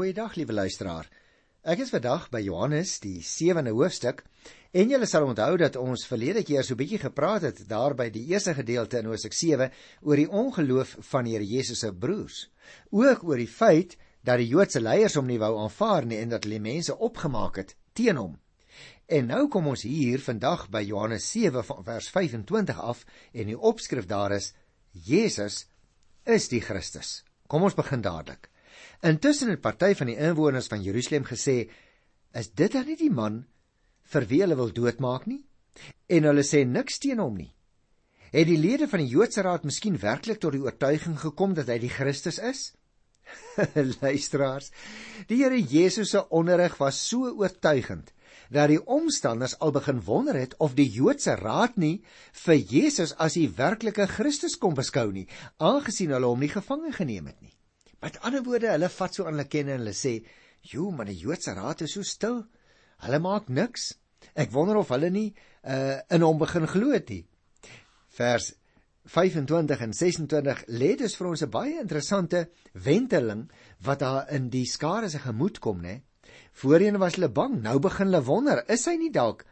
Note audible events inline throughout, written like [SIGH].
Goeiedag, liewe luisteraar. Ek is vandag by Johannes, die 7de hoofstuk, en julle sal onthou dat ons verlede keer so 'n bietjie gepraat het daar by die eerste gedeelte in Hoofstuk 7 oor die ongeloof van Here Jesus se broers. Ook oor die feit dat die Joodse leiers hom nie wou aanvaar nie en dat hulle mense opgemaak het teen hom. En nou kom ons hier vandag by Johannes 7 van vers 25 af en die opskrif daar is Jesus is die Christus. Kom ons begin dadelik. Intussen het party van die inwoners van Jerusalem gesê: "Is dit dan nie die man vir wie hulle wil doodmaak nie?" En hulle sê niks teen hom nie. Het die lede van die Joodse raad miskien werklik tot die oortuiging gekom dat hy die Christus is? [LAUGHS] Luisteraars, die Here Jesus se onderrig was so oortuigend dat die omstanders al begin wonder het of die Joodse raad nie vir Jesus as die werklike Christus kon beskou nie, aangesien hulle hom nie gevange geneem het nie. Met ander woorde, hulle vat so aan hulle kenne en hulle sê: "Jo, maar die Joodse raad is so stil. Hulle maak niks. Ek wonder of hulle nie uh in hom begin glo het nie." Vers 25 en 26 lê dus vir ons 'n baie interessante wenteling wat daar in die skare se gemoed kom, né? Voorheen was hulle bang, nou begin hulle wonder, is hy nie dalk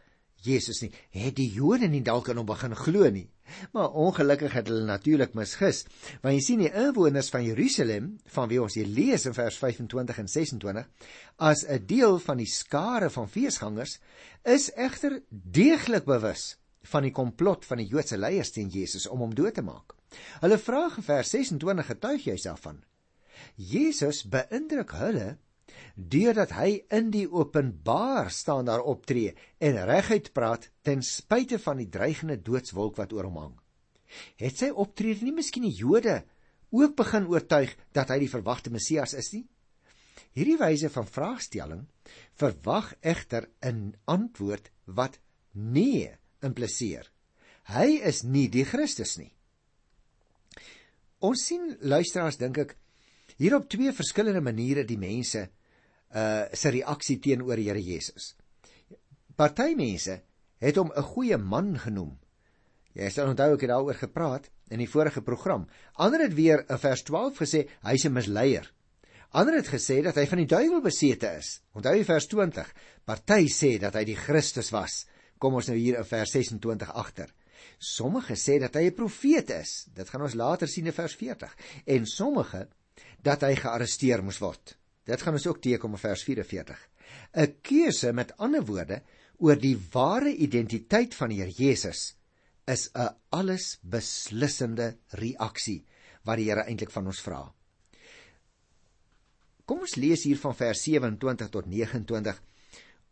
Jesus nie? Het die Jode nie dalk aan hom begin glo nie? Maar ongelukkig het hulle natuurlik misgis. Want jy sien die inwoners van Jerusalem, van wie ons hier lees in vers 25 en 26, as 'n deel van die skare van feesgangers, is egter deeglik bewus van die komplot van die Joodse leiers teen Jesus om hom dood te maak. Hulle vra in vers 26 getuig jy self van. Jesus beïndruk hulle deurdat hy in die openbaar staan daar optree en reguit praat ten spyte van die dreigende doodswolk wat oor hom hang. Het sy optrede nie miskien die Jode ook begin oortuig dat hy die verwagte Messias is nie? Hierdie wyse van vraagstelling verwag egter 'n antwoord wat nee impliseer. Hy is nie die Christus nie. Ons sien luisteraars dink ek hier op twee verskillende maniere die mense uh se reaksie teenoor Here Jesus. Party mense het hom 'n goeie man genoem. Jy sal onthou ek het daaroor gepraat in die vorige program. Ander het weer in vers 12 gesê hy's 'n misleier. Ander het gesê dat hy van die duiwel besete is. Onthou jy vers 20? Party sê dat hy die Christus was. Kom ons nou hier in vers 26 agter. Sommige sê dat hy 'n profeet is. Dit gaan ons later sien in vers 40. En sommige dat hy gearresteer moes word. Dit gaan ons ook teekom in vers 44. 'n Keuse met ander woorde oor die ware identiteit van die Here Jesus is 'n alles beslissende reaksie wat die Here eintlik van ons vra. Kom ons lees hier van vers 27 tot 29.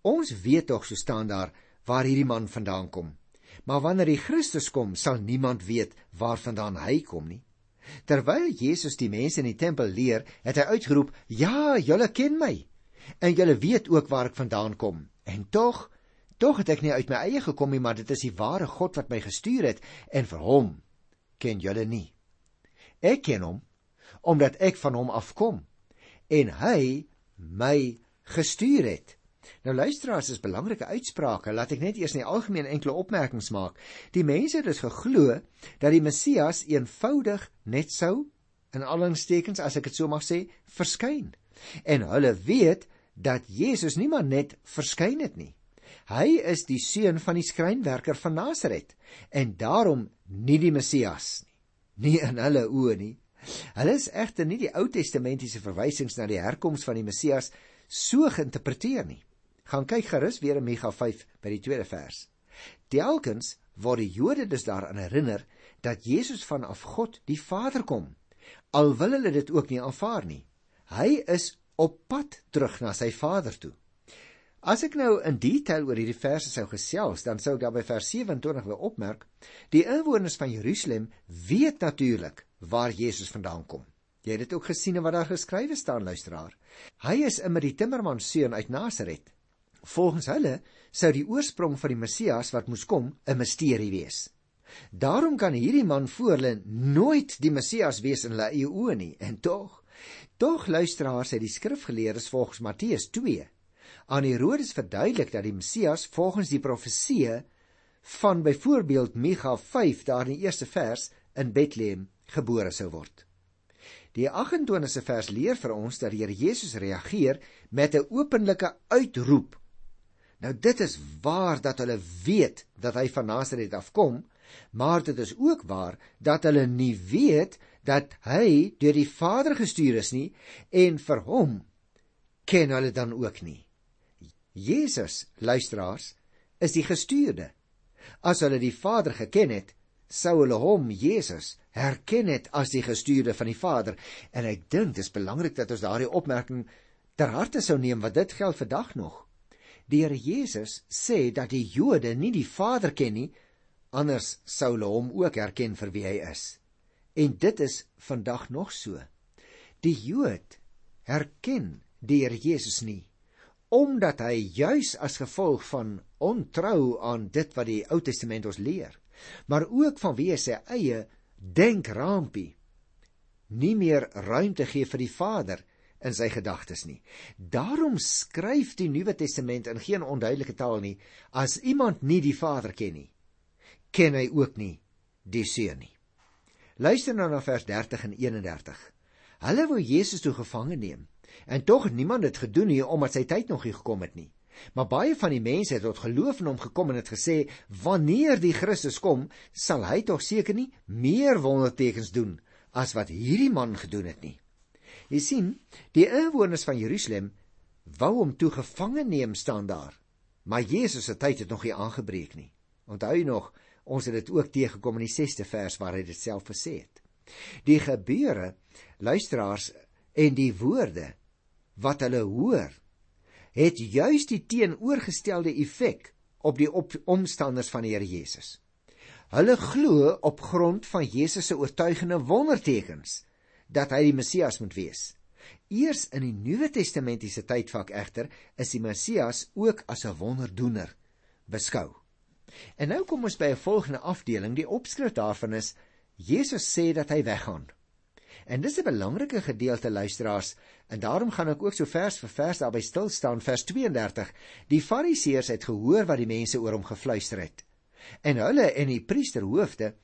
Ons weet tog so staan daar waar hierdie man vandaan kom. Maar wanneer die Christus kom, sal niemand weet waarvandaan hy kom nie. Terwyl Jesus die mense in die tempel leer, het hy uitgeroep: "Ja, julle ken my. En julle weet ook waar ek vandaan kom. En tog, tog het ek nie uit my eie gekom nie, maar dit is die ware God wat my gestuur het en vir hom ken julle nie. Ek ken hom omdat ek van hom afkom en hy my gestuur het." Nou luisteraars, is belangrike uitsprake. Laat ek net eers in die algemeen enkele opmerkings maak. Die mense het dus geglo dat die Messias eenvoudig net sou in allingstekens as ek dit so mag sê, verskyn. En hulle weet dat Jesus nie maar net verskyn het nie. Hy is die seun van die skrynwerker van Nasaret en daarom nie die Messias nie. Nie in hulle oë nie. Hulle is egter nie die Ou Testamentiese verwysings na die herkoms van die Messias so geïnterpreteer nie gaan kyk gerus weer in Micha 5 by die tweede vers. Telkens word die Jode dus daaraan herinner dat Jesus vanaf God die Vader kom. Al wil hulle dit ook nie aanvaar nie. Hy is op pad terug na sy Vader toe. As ek nou in detail oor hierdie verse sou gesels, dan sou ek daar by vers 27 wil opmerk, die inwoners van Jerusalem weet natuurlik waar Jesus vandaan kom. Jy het dit ook gesien wat daar geskrywe staan, luisteraar. Hy is immer die timmerman seun uit Nasaret. Volgens hulle sou die oorsprong van die Messias wat moes kom 'n misterie wees. Daarom kan hierdie man voor hulle nooit die Messias wees in hulle eie oë nie. En tog, tog luisteraars het die skrifgeleerdes volgens Matteus 2 aan Herodes verduidelik dat die Messias volgens die profeseë van byvoorbeeld Micha 5 daar in die eerste vers in Bethlehem gebore sou word. Die 28ste vers leer vir ons dat die Here Jesus reageer met 'n openlike uitroep. Nou dit is waar dat hulle weet dat hy van Nasaret afkom, maar dit is ook waar dat hulle nie weet dat hy deur die Vader gestuur is nie en vir hom ken hulle dan ook nie. Jesus, luisteraars, is die gestuurde. As hulle die Vader geken het, sou hulle hom Jesus herken het as die gestuurde van die Vader en ek dink dis belangrik dat ons daardie opmerking ter harte sou neem wat dit geld vandag nog. Die Here Jesus sê dat die Jode nie die Vader ken nie, anders sou hulle hom ook herken vir wie hy is. En dit is vandag nog so. Die Jood herken die Here Jesus nie omdat hy juis as gevolg van ontrou aan dit wat die Ou Testament ons leer maar ook vanweë sy eie denkrampie nie meer ruimte gee vir die Vader in sy gedagtes nie. Daarom skryf die Nuwe Testament in geen onduidelike taal nie as iemand nie die Vader ken nie, ken hy ook nie die Seun nie. Luister nou na vers 30 en 31. Hulle wou Jesus toe gevange neem en tog niemand het gedoen nie omdat sy tyd nog nie gekom het nie. Maar baie van die mense het tot geloof in hom gekom en het gesê wanneer die Christus kom, sal hy tog seker nie meer wondertekens doen as wat hierdie man gedoen het nie. Jy sien, die inwoners van Jerusalem wou hom toe gevange neem staan daar. Maar Jesus se tyd het nog nie aangebreek nie. Onthou nog, ons het dit ook teëgekom in die 6ste vers waar hy dit self gesê het. Die gebeure, luisteraars en die woorde wat hulle hoor het juis die teenoorgestelde effek op die op omstanders van die Here Jesus. Hulle glo op grond van Jesus se oortuigende wondertekens dat hy die Messias moet wees. Eers in die Nuwe Testamentiese tydvak egter is die Messias ook as 'n wonderdoener beskou. En nou kom ons by 'n volgende afdeling. Die opskrif daarvan is Jesus sê dat hy weggaan. En dis 'n belangrike gedeelte luisteraars en daarom gaan ek ook so vers vir vers daarby stil staan vers 32. Die Fariseërs het gehoor wat die mense oor hom gefluister het. En hulle en die priesterhoofde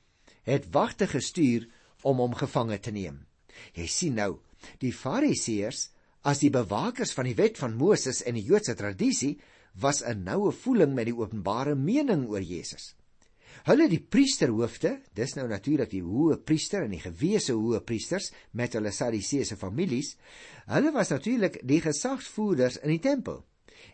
het wagte gestuur om hom gevange te neem. Jy sien nou, die Fariseërs as die bewakers van die wet van Moses en die Joodse tradisie was 'n noue voeling met die openbare mening oor Jesus. Hulle die priesterhoofde, dis nou natuurlik die hoë priester en die gewese hoë priesters met hulle Sadduseëse families, hulle was natuurlik die gesagsvoerders in die tempel.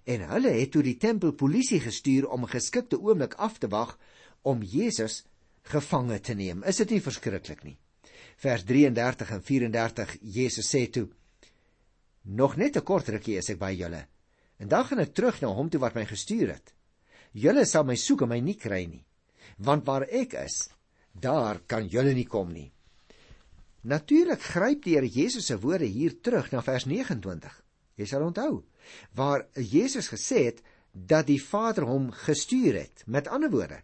En hulle het toe die tempelpolisie gestuur om 'n geskikte oomblik af te wag om Jesus gevange te neem. Is dit nie verskriklik nie? Vers 33 en 34 Jesus sê toe: Nog net 'n kort rukkie is ek by julle. En dan gaan ek terug na hom toe wat my gestuur het. Julle sal my soek en my nie kry nie want waar ek is, daar kan julle nie kom nie. Natuurlik gryp die Here Jesus se woorde hier terug na vers 29. Jy sal onthou waar Jesus gesê het dat die Vader hom gestuur het. Met ander woorde,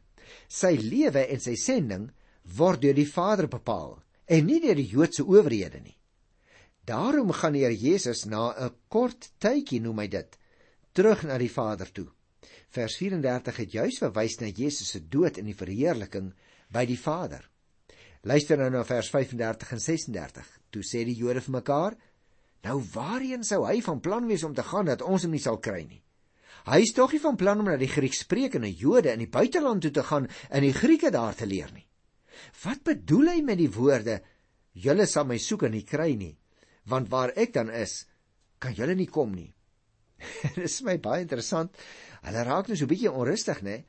sy lewe en sy sending word deur die Vader bepaal en nie deur die Joodse owerhede nie. Daarom gaan die Here Jesus na 'n kort tydjie noem hy dit terug na die Vader toe vers 34 het juis verwys na Jesus se dood en die verheerliking by die Vader. Luister nou na vers 35 en 36. Toe sê die Jode vir mekaar: "Nou waarheen sou hy van plan wees om te gaan dat ons hom nie sal kry nie? Hy is tog nie van plan om na die Griekssprekende Jode in die buiteland toe te gaan en die Grieke daar te leer nie. Wat bedoel hy met die woorde: "Julle sal my soek en nie kry nie, want waar ek dan is, kan julle nie kom nie?" [LAUGHS] Dit is my baie interessant Hulle raak nou so 'n bietjie onrustig, né?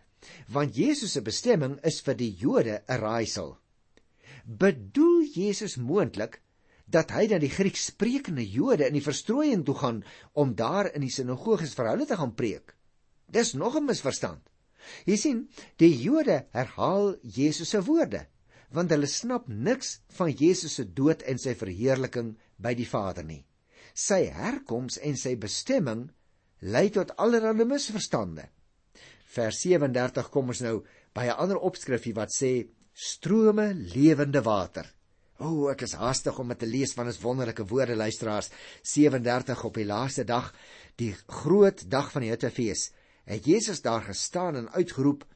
Want Jesus se bestemming is vir die Jode 'n raaisel. Bedoel Jesus moontlik dat hy na die Griekssprekende Jode in die verstrooiing toe gaan om daar in die sinagoges vir hulle te gaan preek? Dis nog 'n misverstand. Jy sien, die Jode herhaal Jesus se woorde, want hulle snap niks van Jesus se dood en sy verheerliking by die Vader nie. Sy herkoms en sy bestemming lei tot allerlei misverstande. Vers 37 kom ons nou by 'n ander opskrifie wat sê strome lewende water. O, oh, ek is haastig om dit te lees want dit is wonderlike woorde luisteraars. 37 op die laaste dag, die groot dag van die Hittefees, het Jesus daar gestaan en uitgeroep: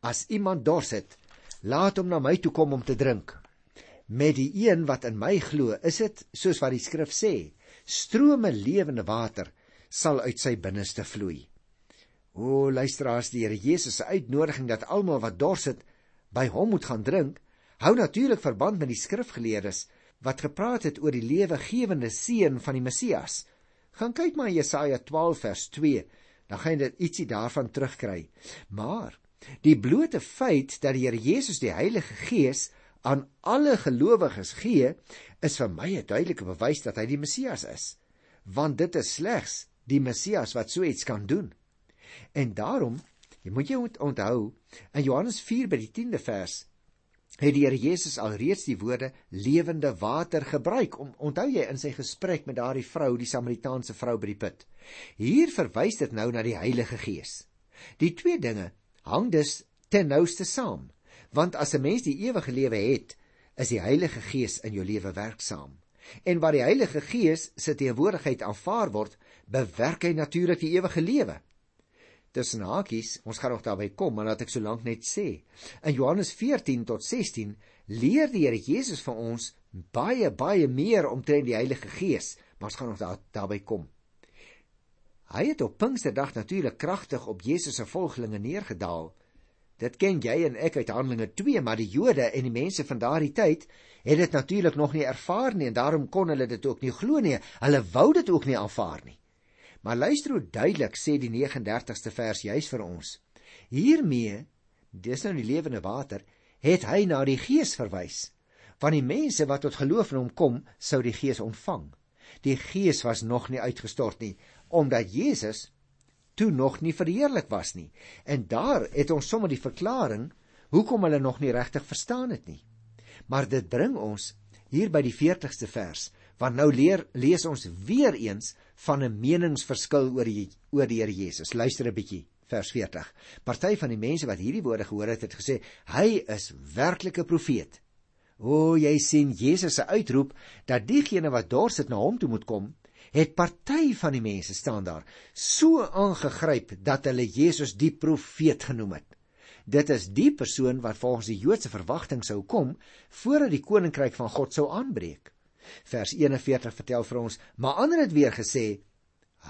As iemand dors het, laat hom na my toe kom om te drink. met die een wat in my glo, is dit soos wat die skrif sê, strome lewende water sal uit sy binneste vloei. O luisteraars, die Here Jesus se uitnodiging dat almal wat dors het by hom moet gaan drink, hou natuurlik verband met die skrifgeleerdes wat gepraat het oor die lewegewende seun van die Messias. Gaan kyk maar Jesaja 12 vers 2, dan gaan jy dit ietsie daarvan terugkry. Maar die blote feit dat die Here Jesus die Heilige Gees aan alle gelowiges gee, is vir my 'n duidelike bewys dat hy die Messias is. Want dit is slegs die Messias wat so iets kan doen. En daarom, jy moet jou onthou, in Johannes 4 by die 10de vers het die Here Jesus alreeds die woorde lewende water gebruik. Om onthou jy in sy gesprek met daardie vrou, die Samaritaanse vrou by die put. Hier verwys dit nou na die Heilige Gees. Die twee dinge hang dus ten nouste saam, want as 'n mens die ewige lewe het, is die Heilige Gees in jou lewe werksaam. En waar die Heilige Gees se teenwoordigheid aanvaar word, bewerk hy natuurlik die ewige lewe tussen hakies, ons gaan nog daarby kom, maar laat ek so lank net sê. In Johannes 14 tot 16 leer die Here Jesus vir ons baie baie meer omtrent die Heilige Gees, maar ons gaan nog daar, daarby kom. Hy het op Pinksterdag natuurlik kragtig op Jesus se volgelinge neergedaal. Dit ken jy en ek uit Handelinge 2, maar die Jode en die mense van daardie tyd het dit natuurlik nog nie ervaar nie en daarom kon hulle dit ook nie glo nie. Hulle wou dit ook nie aanvaar nie. Maar luister hoe duidelik sê die 39ste vers juis vir ons. Hiermee, dis nou die lewende water, het hy na die Gees verwys. Van die mense wat tot geloof in hom kom, sou die Gees ontvang. Die Gees was nog nie uitgestort nie, omdat Jesus toe nog nie verheerlik was nie. En daar het ons sommer die verklaring hoekom hulle nog nie regtig verstaan het nie. Maar dit bring ons hier by die 40ste vers want nou leer lees ons weer eens van 'n meningsverskil oor die oor die Here Jesus. Luister 'n bietjie vers 40. Party van die mense wat hierdie woorde gehoor het, het gesê hy is werklik 'n profeet. O, jy sien Jesus se uitroep dat diegene wat dors het na hom toe moet kom, het party van die mense staan daar so aangegryp dat hulle Jesus die profeet genoem het. Dit is die persoon wat volgens die Joodse verwagting sou kom voordat die koninkryk van God sou aanbreek. Vers 41 vertel vir ons, maar ander het weer gesê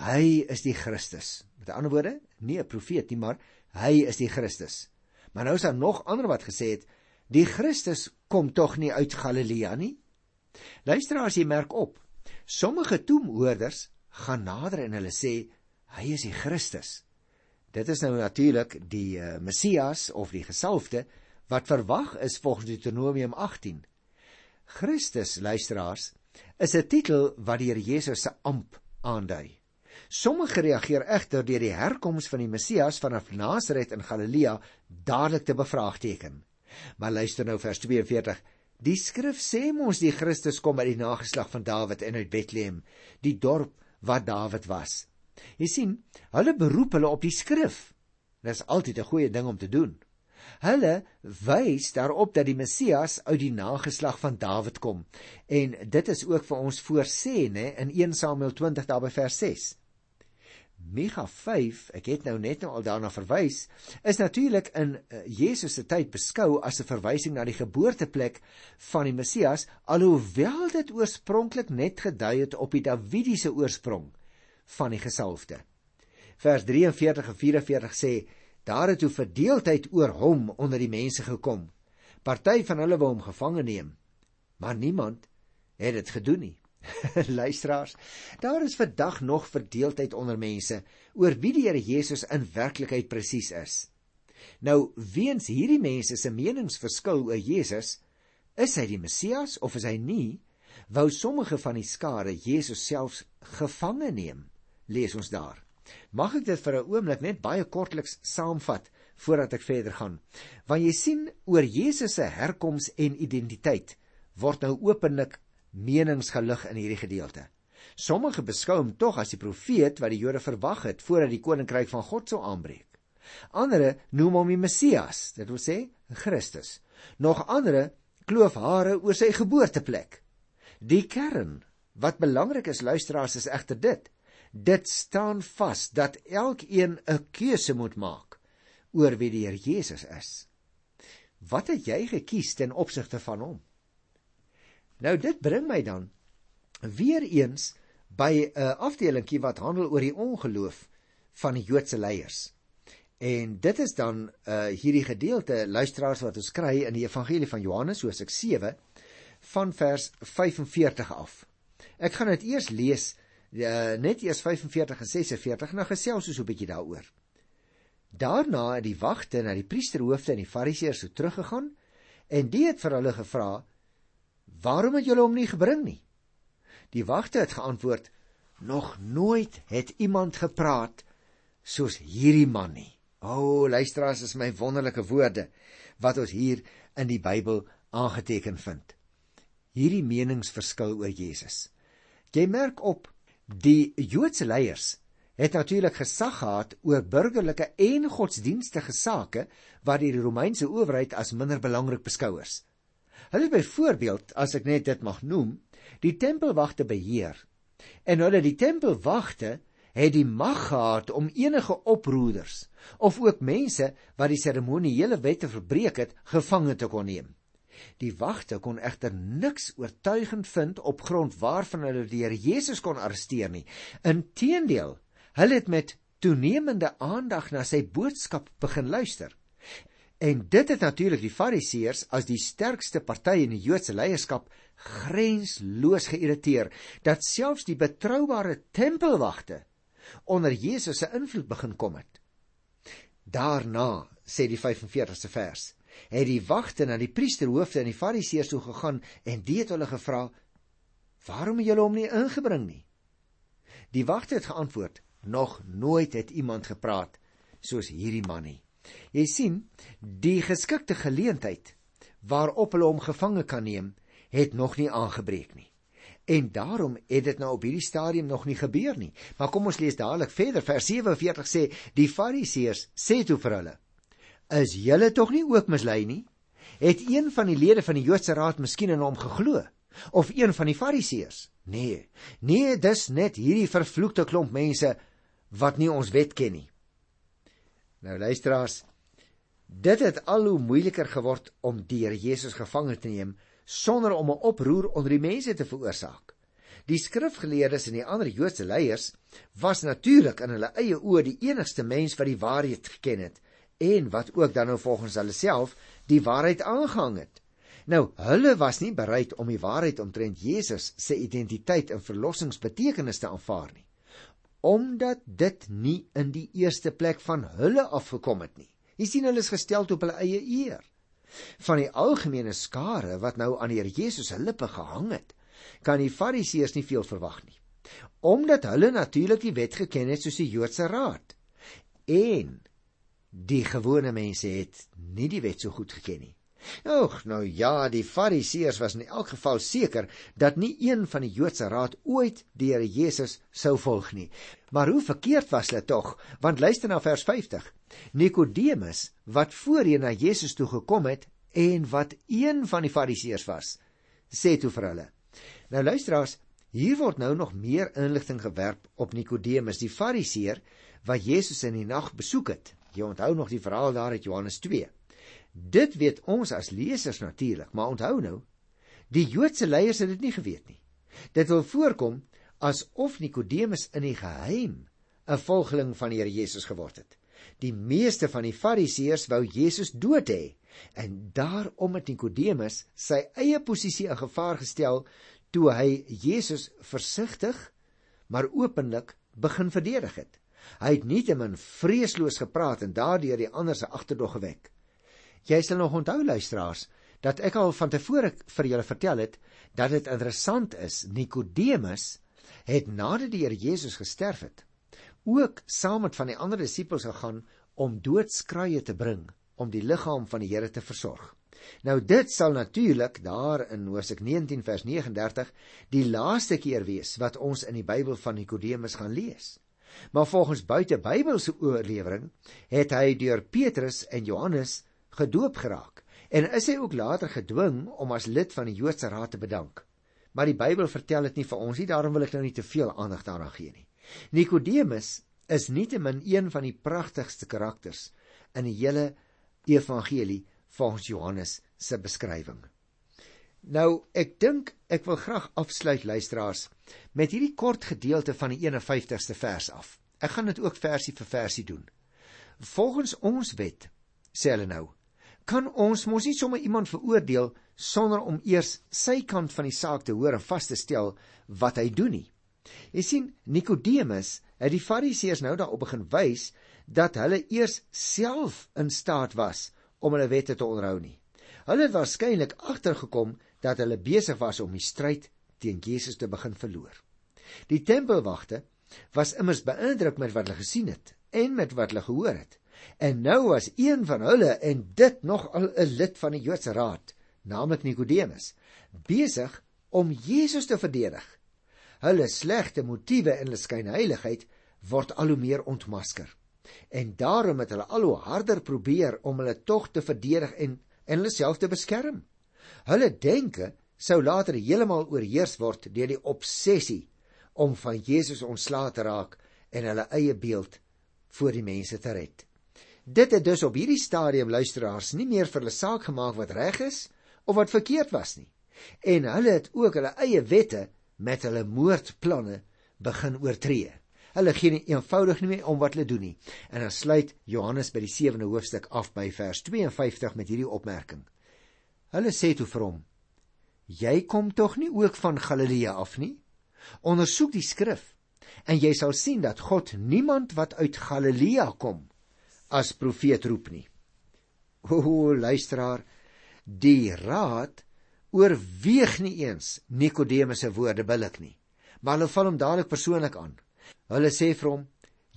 hy is die Christus. Met ander woorde, nie 'n profeet nie, maar hy is die Christus. Maar nou is daar nog ander wat gesê het, die Christus kom tog nie uit Galilea nie. Luister as jy merk op. Sommige toemhoorders gaan nader en hulle sê hy is die Christus. Dit is nou natuurlik die uh, Messias of die gesalfde wat verwag is volgens Deuteronomium 18. Christus, luisteraars, is 'n titel wat Here Jesus se amp aandui. Sommige reageer egter deur die herkoms van die Messias vanaf Nasaret in Galilea dadelik te bevraagteken. Maar luister nou vers 42. Die skrif sê mos die Christus kom uit die nageslag van Dawid en uit Bethlehem, die dorp waar Dawid was. Jy sien, hulle beroep hulle op die skrif. Dit is altyd 'n goeie ding om te doen. Hulle wys daarop dat die Messias uit die nageslag van Dawid kom. En dit is ook vir ons voorsê, nê, in 1 Samuel 20 daarby vers 6. Micha 5, ek het nou net nou al daarna verwys, is natuurlik in uh, Jesus se tyd beskou as 'n verwysing na die geboorteplek van die Messias, alhoewel dit oorspronklik net gedui het op die Dawidiese oorsprong van die gesalfde. Vers 43 en 44 sê Daar het toe verdeeldheid oor hom onder die mense gekom. Party van hulle wou hom gevange neem, maar niemand het dit gedoen nie. [LAUGHS] Luisteraars, daar is vandag nog verdeeldheid onder mense oor wie die Here Jesus in werklikheid presies is. Nou, weens hierdie mense se meningsverskil oor Jesus, is hy die Messias of is hy nie? Wou sommige van die skare Jesus selfs gevange neem. Lees ons daar. Mag ek dit vir 'n oomblik net baie kortliks saamvat voordat ek verder gaan? Want jy sien oor Jesus se herkoms en identiteit word nou openlik menings gelig in hierdie gedeelte. Sommige beskou hom tog as die profeet wat die Jode verwag het voordat die koninkryk van God sou aanbreek. Andere noem hom die Messias, dit wil sê Christus. Nog andere kloof hare oor sy geboorteplek. Die kern wat belangrik is luisteraars is egter dit: dit staan vas dat elkeen 'n keuse moet maak oor wie die Here Jesus is. Wat het jy gekies ten opsigte van hom? Nou dit bring my dan weer eens by 'n uh, afdelingkie wat handel oor die ongeloof van die Joodse leiers. En dit is dan uh hierdie gedeelte luisteraars wat ons kry in die Evangelie van Johannes Hoofstuk 7 van vers 45 af. Ek gaan dit eers lees uh, net eers 45 en 46 en dan gesels ons so 'n bietjie daaroor. Daarna het die wagte na die priesterhoofde en die fariseërs toe teruggegaan en die het vir hulle gevra: "Waarom het julle hom nie gebring nie?" Die wagte het geantwoord: "Nog nooit het iemand gepraat soos hierdie man nie." O, oh, luisteraars, is my wonderlike woorde wat ons hier in die Bybel aangeteken vind. Hierdie meningsverskil oor Jesus. Jy merk op die Joodse leiers het natuurlik gesag gehad oor burgerlike en godsdienstige sake wat die Romeinse owerheid as minder belangrik beskou is. Hulle byvoorbeeld, as ek net dit mag noem, die tempelwagte beheer. En hulle die tempelwagte het die mag gehad om enige oproerders of ook mense wat die seremoniele wette verbreek het, gevange te kon neem. Die wagte kon egter niks oortuigend vind op grond waarvan hulle die Here Jesus kon arresteer nie. Inteendeel, Hulle het met toenemende aandag na sy boodskap begin luister. En dit het natuurlik die Fariseërs as die sterkste party in die Joodse leierskap grensloos geïrriteer dat selfs die betroubare tempelwagte onder Jesus se invloed begin kom het. Daarna, sê die 45ste vers, het die wagte na die priesterhoofde en die Fariseërs toe gegaan en die het hulle gevra: "Waarom het julle hom nie ingebring nie?" Die wagte het geantwoord: nog nooit het iemand gepraat soos hierdie man nie. Jy sien, die geskikte geleentheid waarop hulle hom gevange kan neem, het nog nie aangebreek nie. En daarom het dit nou op hierdie stadium nog nie gebeur nie. Maar kom ons lees dadelik verder. Vers 47 sê: "Die Fariseërs sê toe vir hulle: Is julle tog nie ook mislei nie? Het een van die lede van die Joodse raad miskien in hom geglo? Of een van die Fariseërs? Nee. Nee, dis net hierdie vervloekte klomp mense wat nie ons wet ken nie. Nou luisteraars, dit het al hoe moeiliker geword om die Here Jesus gevange te neem sonder om 'n oproer onder die mense te veroorsaak. Die skrifgeleerdes en die ander Joodse leiers was natuurlik in hulle eie oë die enigste mens wat die waarheid geken het en wat ook dan nou volgens hulle self die waarheid aangehang het. Nou, hulle was nie bereid om die waarheid omtrent Jesus se identiteit en verlossingsbetekenis te aanvaar nie omdat dit nie in die eerste plek van hulle afgekom het nie. Jy sien hulle is gestel op hulle eie eer. Van die algemene skare wat nou aan die Here Jesus se lippe gehang het, kan die Fariseërs nie veel verwag nie. Omdat hulle natuurlik die wet geken het soos die Joodse raad. En die gewone mense het nie die wet so goed geken nie. Och, nou ja, die Fariseërs was in elk geval seker dat nie een van die Joodse raad ooit die Here Jesus sou volg nie. Maar hoe verkeerd was hulle tog? Want luister na vers 50. Nikodemus, wat voorheen na Jesus toe gekom het en wat een van die Fariseërs was, sê toe vir hulle. Nou luisteraars, hier word nou nog meer inligting gewerp op Nikodemus, die Fariseer wat Jesus in die nag besoek het. Jy onthou nog die verhaal daar uit Johannes 2. Dit weet ons as lesers natuurlik, maar onthou nou, die Joodse leiers het dit nie geweet nie. Dit wil voorkom asof Nikodemus in die geheim 'n volgeling van die Here Jesus geword het. Die meeste van die Fariseërs wou Jesus dood hê en daarom het Nikodemus sy eie posisie in gevaar gestel toe hy Jesus versigtig maar openlik begin verdedig het. Hy het nietemin vreesloos gepraat en daardeur die ander se agterdog gewek. Jy sal nog onthou luisteraars dat ek al van tevore vir julle vertel het dat dit interessant is Nikodemus het nadat die Here Jesus gesterf het ook saam met van die ander disippels gegaan om doodskruie te bring om die liggaam van die Here te versorg. Nou dit sal natuurlik daar in Hoofstuk 19 vers 39 die laaste keer wees wat ons in die Bybel van Nikodemus gaan lees. Maar volgens buite Bybelse oorlewering het hy deur Petrus en Johannes gedoop geraak en is hy ook later gedwing om as lid van die Joodse raad te bedank. Maar die Bybel vertel dit nie vir ons nie, daarom wil ek nou nie te veel aandag daaraan gee nie. Nikodemus is nietemin een van die pragtigste karakters in die hele evangelie volgens Johannes se beskrywing. Nou, ek dink ek wil graag afsluit luisteraars met hierdie kort gedeelte van die 51ste vers af. Ek gaan dit ook versie vir versie doen. Volgens ons wet, sê hulle nou, kan ons mos nie sommer iemand veroordeel sonder om eers sy kant van die saak te hoor en vas te stel wat hy doen nie. Jy sien, Nikodemus het die Fariseërs nou daarop begin wys dat hulle eers self in staat was om hulle wette te onderhou nie. Hulle het waarskynlik agtergekom dat hulle besig was om die stryd teen Jesus te begin verloor. Die tempelwagte was immers beïndruk met wat hulle gesien het en met wat hulle gehoor het. En nou was een van hulle en dit nog al 'n lid van die Joodse raad, naamlik Nikodemus, besig om Jesus te verdedig. Hulle slegte motiewe en hulle skynheiligheid word al hoe meer ontmasker. En daarom het hulle al hoe harder probeer om hulle tog te verdedig en en hulle self te beskerm. Hulle denke sou later heeltemal oorheers word deur die obsessie om van Jesus ontslae te raak en hulle eie beeld voor die mense te red. Dit het dus op hierdie stadium luisteraars nie meer vir hulle saak gemaak wat reg is of wat verkeerd was nie. En hulle het ook hulle eie wette met hulle moordplanne begin oortree. Hulle gee nie eenvoudig nie meer om wat hulle doen nie. En dan sluit Johannes by die 7de hoofstuk af by vers 52 met hierdie opmerking. Hulle sê toe vir hom: "Jy kom tog nie ook van Galilea af nie?" Ondersoek die skrif en jy sal sien dat God niemand wat uit Galilea kom as profeet roep nie. O, luisteraar, die raad oorweeg nie eens Nikodemus se woorde billik nie, maar hulle val hom dadelik persoonlik aan. Hulle sê vir hom: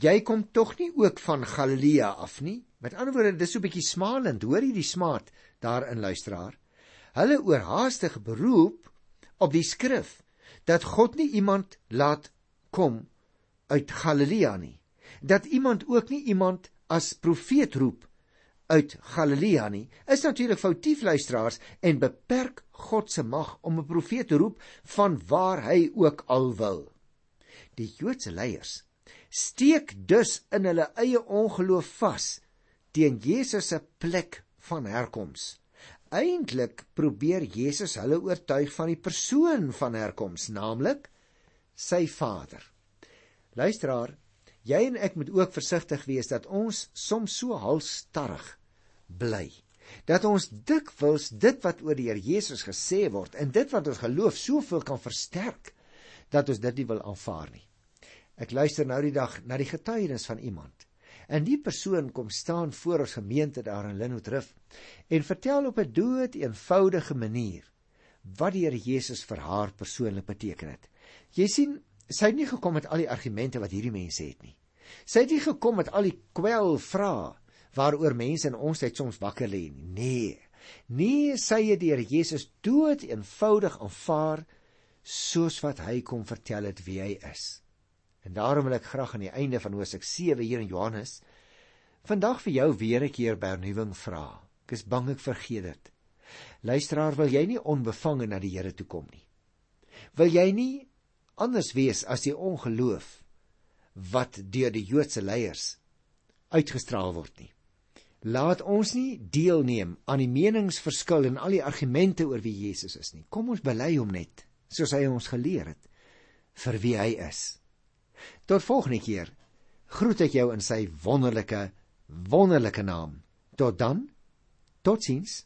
"Jy kom tog nie ook van Galilea af nie?" Met ander woorde, dis so 'n bietjie smalend. Hoor jy die smaad daarin, luisteraar? Hulle oorhaastige beroep op die skrif dat God nie iemand laat kom uit Galilea nie. Dat iemand ook nie iemand as profeet roep uit Galilea nie, is natuurlik foutief luisteraars en beperk God se mag om 'n profeet te roep van waar hy ook al wil. Die Joodse leiers steek dus in hulle eie ongeloof vas teen Jesus se plek van herkoms. Eintlik probeer Jesus hulle oortuig van die persoon van herkoms, naamlik sy Vader. Luisteraar, jy en ek moet ook versigtig wees dat ons soms so halstarrig bly dat ons dikwels dit wat oor die Here Jesus gesê word en dit wat ons geloof soveel kan versterk dat ons dit nie wil aanvaar nie. Ek luister nou die dag na die getuienis van iemand En die persoon kom staan voor ons gemeente daar in Linwoodrif en vertel op 'n dood eenvoudige manier wat die Here Jesus vir haar persoonlik beteken het. Jy sien, sy het nie gekom met al die argumente wat hierdie mense het nie. Sy het nie gekom met al die kwel vrae waaroor mense in ons tyd soms wakker lê nie. Nee. Nee, sy het die Here Jesus dood eenvoudig aanvaar soos wat hy kom vertel het wie hy is. En daarom wil ek graag aan die einde van Hosea 7 hier in Johannes vandag vir jou weer 'n keer vernuwing vra. Ek is bang ek vergeet dit. Luisteraar, wil jy nie onbevange na die Here toe kom nie? Wil jy nie anders wees as die ongeloof wat deur die Joodse leiers uitgestraal word nie? Laat ons nie deelneem aan die meningsverskil en al die argumente oor wie Jesus is nie. Kom ons bely hom net soos hy ons geleer het vir wie hy is. Tot volgende keer. Groet ek jou in sy wonderlike wonderlike naam. Tot dan. Totsiens.